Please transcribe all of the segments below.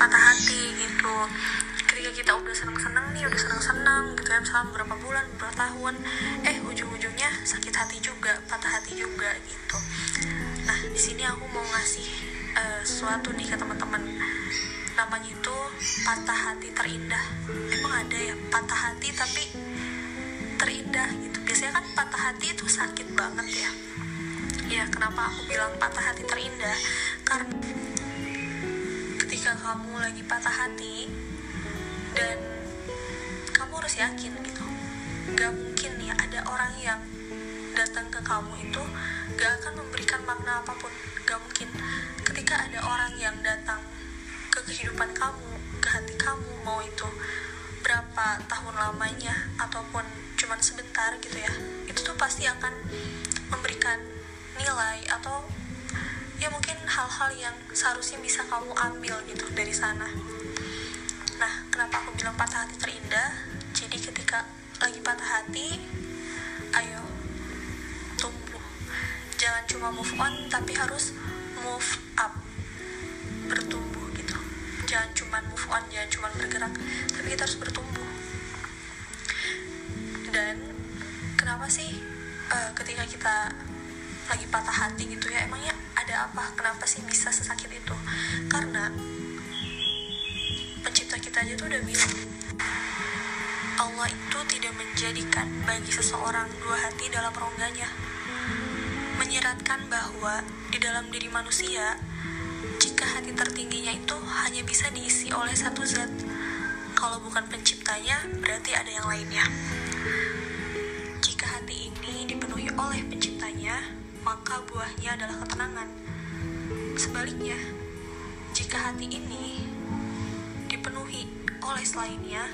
patah hati gitu. Ketika kita udah seneng-seneng nih udah seneng-seneng gitu ya misalnya beberapa bulan beberapa tahun eh ujung-ujungnya sakit hati juga patah hati juga gitu. Nah di sini aku mau ngasih uh, sesuatu nih ke teman-teman. Namanya itu patah hati terindah. Emang ada ya? Patah hati tapi terindah gitu. Biasanya kan patah hati itu sakit banget ya. Ya kenapa aku bilang patah hati terindah? Karena ketika kamu lagi patah hati dan kamu harus yakin gitu. Gak mungkin ya ada orang yang datang ke kamu itu gak akan memberikan makna apa pun. Gak mungkin. Ketika ada orang yang datang ke kehidupan kamu ke hati kamu mau itu berapa tahun lamanya ataupun cuman sebentar gitu ya itu tuh pasti akan memberikan nilai atau hal-hal yang seharusnya bisa kamu ambil gitu dari sana. Nah kenapa aku bilang patah hati terindah? Jadi ketika lagi patah hati ayo tumbuh. Jangan cuma move on tapi harus move up. Bertumbuh gitu. Jangan cuma move on jangan cuma bergerak tapi kita harus bertumbuh. Dan kenapa sih uh, ketika kita lagi patah hati gitu ya. Emangnya ada apa? Kenapa sih bisa sesakit itu? Karena pencipta kita aja tuh udah bilang Allah itu tidak menjadikan bagi seseorang dua hati dalam rongganya. Menyiratkan bahwa di dalam diri manusia jika hati tertingginya itu hanya bisa diisi oleh satu zat. Kalau bukan penciptanya berarti ada yang lainnya. Jika hati ini dipenuhi oleh penciptanya maka buahnya adalah ketenangan. Sebaliknya jika hati ini dipenuhi oleh selainnya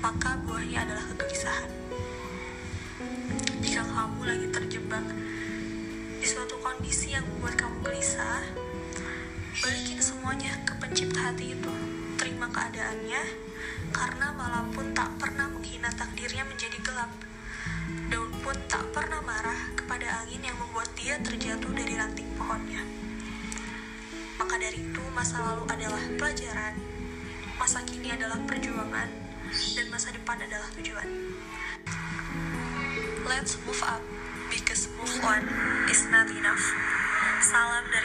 maka buahnya adalah kegelisahan. Jika kamu lagi terjebak di suatu kondisi yang membuat kamu gelisah balikin semuanya ke pencipta hati itu. Terima keadaannya karena malam pun tak pernah menghina takdirnya menjadi gelap daun pun tak pernah marah kepada angin yang membuat dia terjatuh dari ranting pohonnya. Maka dari itu masa lalu adalah pelajaran. Masa kini adalah perjuangan dan masa depan adalah tujuan. Let's move up because move on is not enough. Salam dari